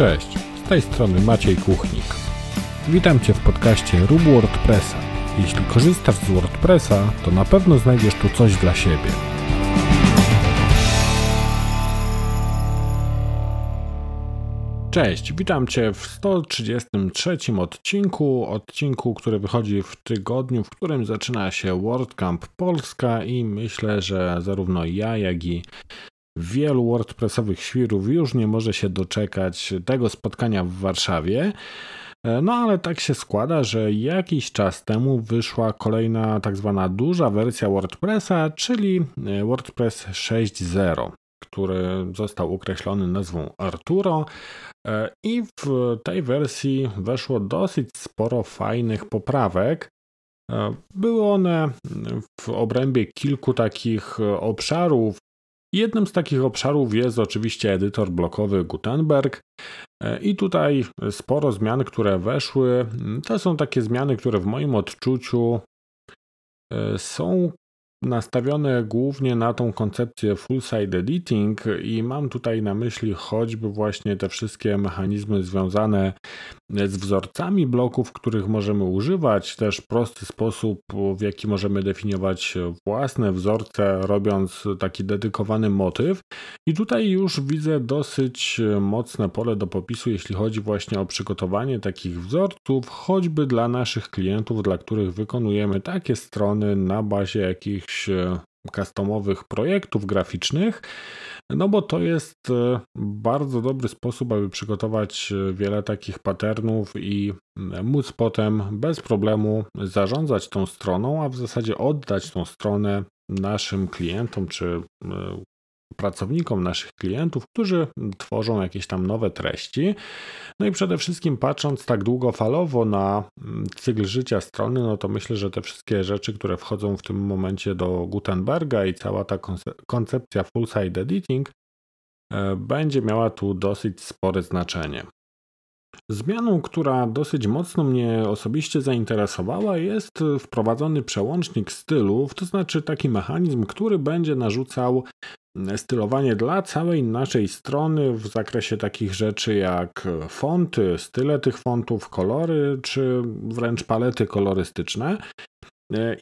Cześć, z tej strony Maciej Kuchnik. Witam Cię w podcaście Rób WordPressa. Jeśli korzystasz z WordPressa, to na pewno znajdziesz tu coś dla siebie. Cześć, witam Cię w 133 odcinku, odcinku, który wychodzi w tygodniu, w którym zaczyna się WordCamp Polska i myślę, że zarówno ja, jak i wielu WordPressowych świrów już nie może się doczekać tego spotkania w Warszawie. E, no ale tak się składa, że jakiś czas temu wyszła kolejna tak zwana duża wersja WordPressa, czyli e, WordPress 6.0, który został określony nazwą Arturo. E, I w tej wersji weszło dosyć sporo fajnych poprawek. Były one w obrębie kilku takich obszarów, Jednym z takich obszarów jest oczywiście edytor blokowy Gutenberg. E, I tutaj sporo zmian, które weszły. To są takie zmiany, które w moim odczuciu e, są nastawione głównie na tą koncepcję full-side editing i mam tutaj na myśli choćby właśnie te wszystkie mechanizmy związane z wzorcami bloków, których możemy używać, też prosty sposób, w jaki możemy definiować własne wzorce, robiąc taki dedykowany motyw. I tutaj już widzę dosyć mocne pole do popisu, jeśli chodzi właśnie o przygotowanie takich wzorców, choćby dla naszych klientów, dla których wykonujemy takie strony na bazie jakichś customowych projektów graficznych, no bo to jest e, bardzo dobry sposób, aby przygotować e, wiele takich patternów i móc potem bez problemu zarządzać tą stroną, a w zasadzie oddać tą stronę naszym klientom czy e, pracownikom naszych klientów, którzy tworzą jakieś tam nowe treści. No i przede wszystkim patrząc tak długofalowo na mm, cykl życia strony, no to myślę, że te wszystkie rzeczy, które wchodzą w tym momencie do Gutenberga i cała ta koncepcja full site editing e, będzie miała tu dosyć spore znaczenie. Zmianą, która dosyć mocno mnie osobiście zainteresowała, jest wprowadzony przełącznik stylów, to znaczy taki mechanizm, który będzie narzucał stylowanie dla całej naszej strony w zakresie takich rzeczy jak fonty, style tych fontów, kolory czy wręcz palety kolorystyczne.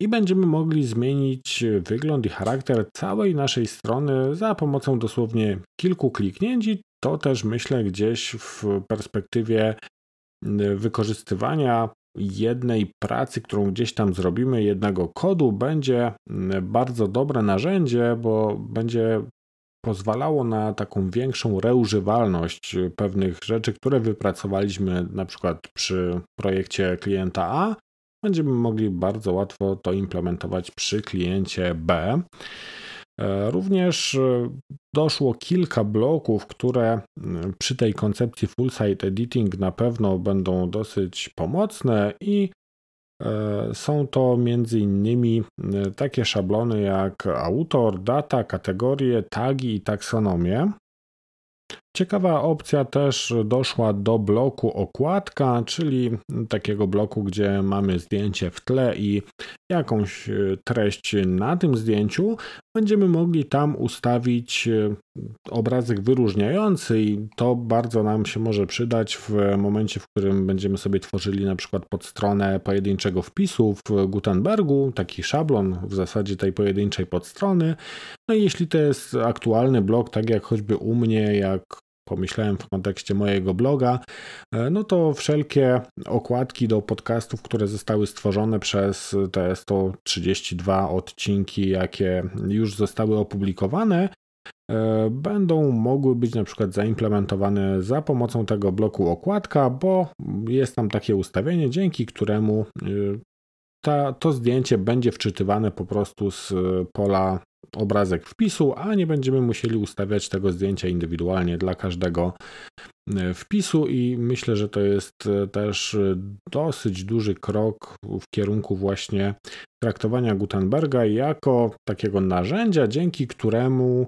I będziemy mogli zmienić wygląd i charakter całej naszej strony za pomocą dosłownie kilku kliknięć. I to też myślę gdzieś w perspektywie wykorzystywania jednej pracy, którą gdzieś tam zrobimy, jednego kodu, będzie mm, bardzo dobre narzędzie, bo będzie pozwalało na taką większą reużywalność pewnych rzeczy, które wypracowaliśmy na przykład przy projekcie klienta A. Będziemy mogli bardzo łatwo to implementować przy kliencie B. E, również e, doszło kilka bloków, które przy tej koncepcji full site editing na pewno będą dosyć pomocne i e, są to między innymi takie szablony jak autor, data, kategorie, tagi i taksonomię. Ciekawa opcja też doszła do bloku okładka, czyli takiego bloku, gdzie mamy zdjęcie w tle i jakąś e, treść na tym zdjęciu. Będziemy mogli tam ustawić e, obrazek wyróżniający i to bardzo nam się może przydać w momencie, w którym będziemy sobie tworzyli na przykład podstronę pojedynczego wpisu w Gutenbergu, taki szablon w zasadzie tej pojedynczej podstrony. No i jeśli to jest aktualny blok, tak jak choćby u mnie, jak pomyślałem w kontekście mojego bloga, e, no to wszelkie okładki do podcastów, które zostały stworzone przez te 132 odcinki, jakie już zostały opublikowane, e, będą mogły być na przykład zaimplementowane za pomocą tego bloku okładka, bo jest tam takie ustawienie, dzięki któremu e, ta, to zdjęcie będzie wczytywane po prostu z pola obrazek wpisu, a nie będziemy musieli ustawiać tego zdjęcia indywidualnie dla każdego e, wpisu i myślę, że to jest e, też dosyć duży krok w kierunku właśnie traktowania Gutenberga jako takiego narzędzia, dzięki któremu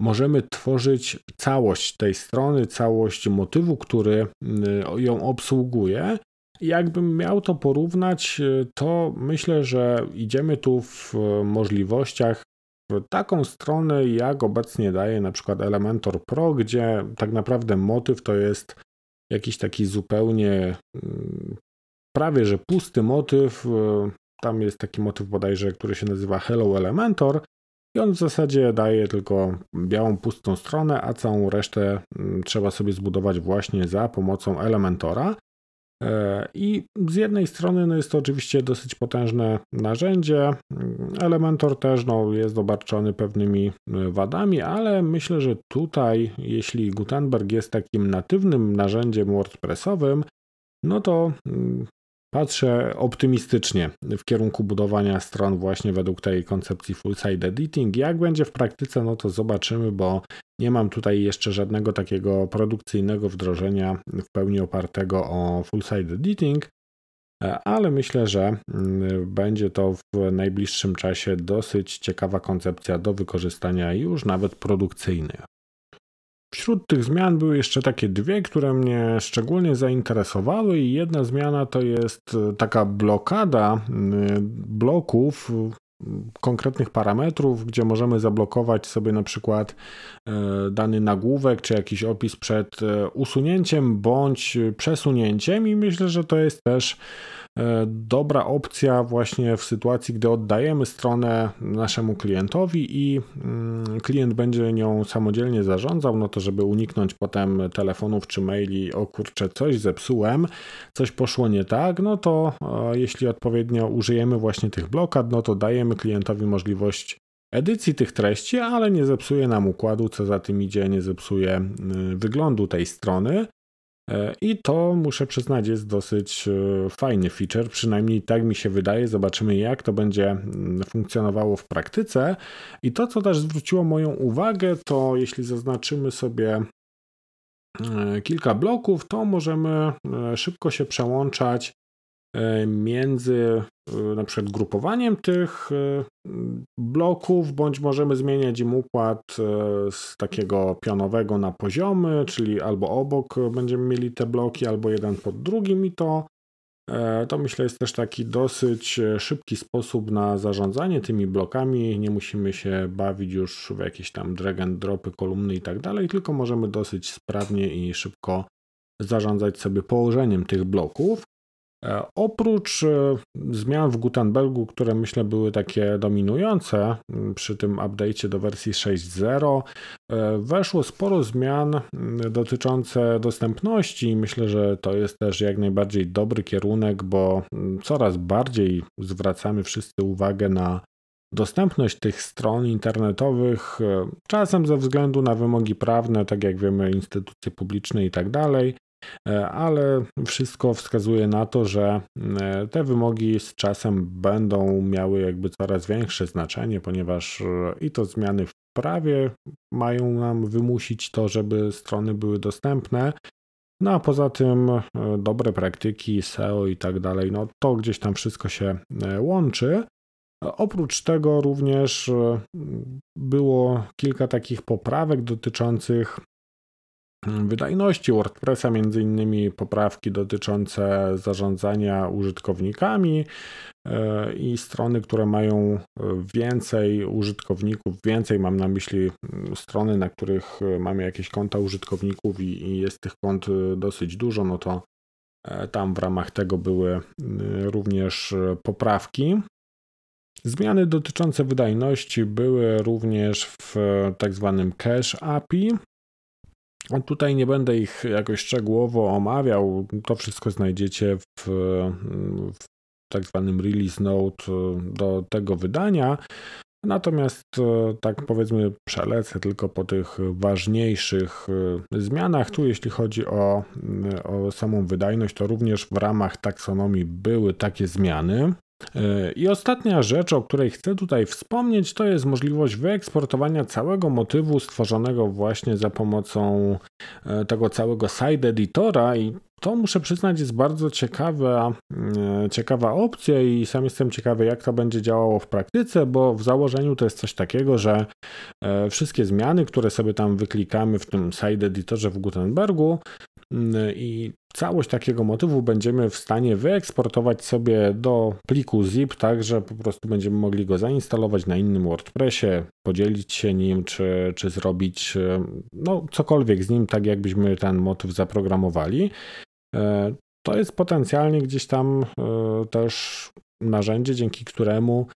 możemy tworzyć całość tej strony, całość motywu, który ją obsługuje. Jakbym miał to porównać, e, to myślę, że idziemy tu w możliwościach taką stronę, jak obecnie daje na przykład Elementor Pro, gdzie tak naprawdę motyw to jest jakiś taki zupełnie mm, prawie że pusty motyw. Tam jest taki motyw bodajże, który się nazywa Hello Elementor i on w zasadzie daje tylko białą, pustą stronę, a całą resztę mm, trzeba sobie zbudować właśnie za pomocą Elementora. E, I z jednej strony no jest to oczywiście dosyć potężne narzędzie. Elementor też no, jest obarczony pewnymi e, wadami, ale myślę, że tutaj, jeśli Gutenberg jest takim natywnym narzędziem WordPressowym, no to mm, Patrzę optymistycznie w kierunku budowania stron właśnie według tej koncepcji full site editing. Jak będzie w praktyce, no to zobaczymy, bo nie mam tutaj jeszcze żadnego takiego produkcyjnego wdrożenia w pełni opartego o full site editing, ale myślę, że mm, będzie to w najbliższym czasie dosyć ciekawa koncepcja do wykorzystania już nawet produkcyjnych. Wśród tych zmian były jeszcze takie dwie, które mnie szczególnie zainteresowały, i jedna zmiana to jest e, taka blokada e, bloków konkretnych parametrów, gdzie możemy zablokować sobie na przykład e, dany nagłówek czy jakiś opis przed usunięciem bądź przesunięciem, i myślę, że to jest też E, dobra opcja właśnie w sytuacji, gdy oddajemy stronę naszemu klientowi i mm, klient będzie nią samodzielnie zarządzał, no to żeby uniknąć potem telefonów czy maili, o kurczę, coś zepsułem, coś poszło nie tak, no to e, jeśli odpowiednio użyjemy właśnie tych blokad, no to dajemy klientowi możliwość edycji tych treści, ale nie zepsuje nam układu, co za tym idzie, nie zepsuje wyglądu tej strony. E, I to muszę przyznać jest dosyć e, fajny feature, przynajmniej tak mi się wydaje. Zobaczymy, jak to będzie mm, funkcjonowało w praktyce. I to, co też zwróciło moją uwagę, to jeśli zaznaczymy sobie e, kilka bloków, to możemy szybko się przełączać między e, na przykład grupowaniem tych e, bloków, bądź możemy zmieniać im układ z takiego pionowego na poziomy, czyli albo obok będziemy mieli te bloki, albo jeden pod drugim i to to myślę jest też taki dosyć szybki sposób na zarządzanie tymi blokami. Nie musimy się bawić już w jakieś tam drag and dropy, kolumny i tak dalej, tylko możemy dosyć sprawnie i szybko zarządzać sobie położeniem tych bloków. E, oprócz e, zmian w Gutenbergu, które myślę były takie dominujące przy tym update'cie do wersji 6.0, e, weszło sporo zmian dotyczące dostępności. Myślę, że to jest też jak najbardziej dobry kierunek, bo coraz bardziej zwracamy wszyscy uwagę na dostępność tych stron internetowych, czasem ze względu na wymogi prawne, tak jak wiemy, instytucje publiczne i tak dalej, ale wszystko wskazuje na to, że e, te wymogi z czasem będą miały jakby coraz większe znaczenie, ponieważ e, i to zmiany w prawie mają nam wymusić to, żeby strony były dostępne. No a poza tym dobre praktyki SEO i tak dalej, no to gdzieś tam wszystko się łączy. Oprócz tego również było kilka takich poprawek dotyczących wydajności WordPressa, między innymi poprawki dotyczące zarządzania użytkownikami e, i strony, które mają więcej użytkowników, więcej mam na myśli mm, strony, na których mamy jakieś konta użytkowników i, jest tych kont dosyć dużo, no to e, tam w ramach tego były również poprawki. Zmiany dotyczące wydajności były również w tak zwanym Cache API, Tutaj nie będę ich jakoś szczegółowo omawiał. To wszystko znajdziecie w, w tak zwanym release note do tego wydania. Natomiast e, tak powiedzmy przelecę tylko po tych ważniejszych e, zmianach. Tu jeśli chodzi o, o samą wydajność, to również w ramach taksonomii były takie zmiany. I ostatnia rzecz, o której chcę tutaj wspomnieć, to jest możliwość wyeksportowania całego motywu stworzonego właśnie za pomocą e, tego całego side editora i to muszę przyznać jest bardzo ciekawa, e, ciekawa opcja i sam jestem ciekawy jak to będzie działało w praktyce, bo w założeniu to jest coś takiego, że e, wszystkie zmiany, które sobie tam wyklikamy w tym side editorze w Gutenbergu, i całość takiego motywu będziemy w stanie wyeksportować sobie do pliku zip, tak że po prostu będziemy mogli go zainstalować na innym WordPressie, podzielić się nim, czy, czy zrobić no, cokolwiek z nim, tak jakbyśmy ten motyw zaprogramowali. E, to jest potencjalnie gdzieś tam też narzędzie, dzięki któremu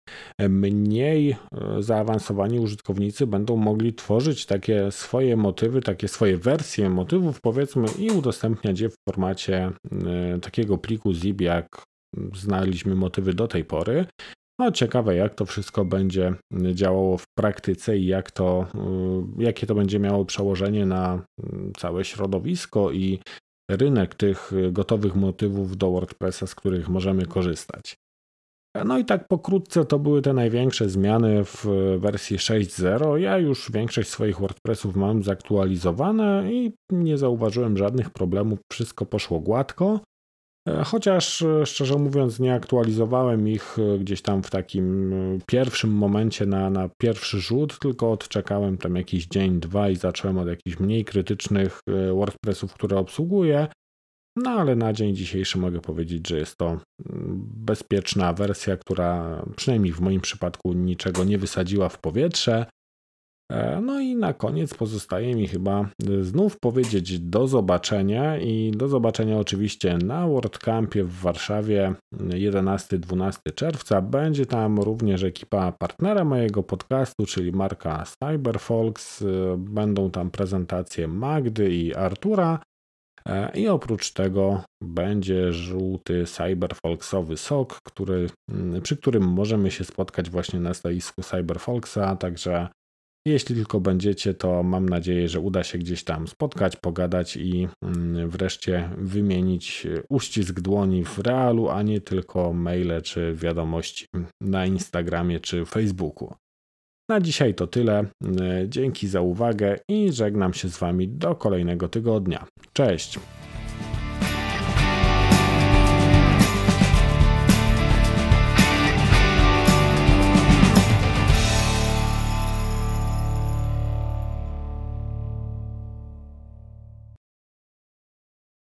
mniej e, zaawansowani użytkownicy będą mogli tworzyć takie swoje motywy, takie swoje wersje motywów, powiedzmy, i udostępniać je w formacie takiego pliku zip, jak znaliśmy motywy do tej pory. No, ciekawe, jak to wszystko będzie działało w praktyce i jak to, jakie to będzie miało przełożenie na całe środowisko i rynek tych gotowych motywów do WordPressa, z których możemy korzystać. No i tak pokrótce to były te największe zmiany w wersji 6.0. Ja już większość swoich WordPressów mam zaktualizowane i nie zauważyłem żadnych problemów, wszystko poszło gładko. E, chociaż e, szczerze mówiąc, nie aktualizowałem ich e, gdzieś tam w takim pierwszym momencie na, na pierwszy rzut, tylko odczekałem tam jakiś dzień, dwa i zacząłem od jakichś mniej krytycznych WordPressów, które obsługuję. No ale na dzień dzisiejszy mogę powiedzieć, że jest to mm, bezpieczna wersja, która przynajmniej w moim przypadku niczego nie wysadziła w powietrze. E, no i na koniec pozostaje mi chyba znów powiedzieć do zobaczenia i do zobaczenia oczywiście na WordCampie w Warszawie 11-12 czerwca. Będzie tam również ekipa partnera mojego podcastu, czyli marka Cyberfolks. E, będą tam prezentacje Magdy i Artura. E, I oprócz tego będzie żółty cyberfolksowy sok, który, przy którym możemy się spotkać właśnie na stoisku Cyberfolksa, także jeśli tylko będziecie, to mam nadzieję, że uda się gdzieś tam spotkać, pogadać i mm, wreszcie wymienić uścisk dłoni w realu, a nie tylko maile czy wiadomości na Instagramie czy Facebooku. Na dzisiaj to tyle. Dzięki za uwagę i żegnam się z Wami do kolejnego tygodnia. Cześć!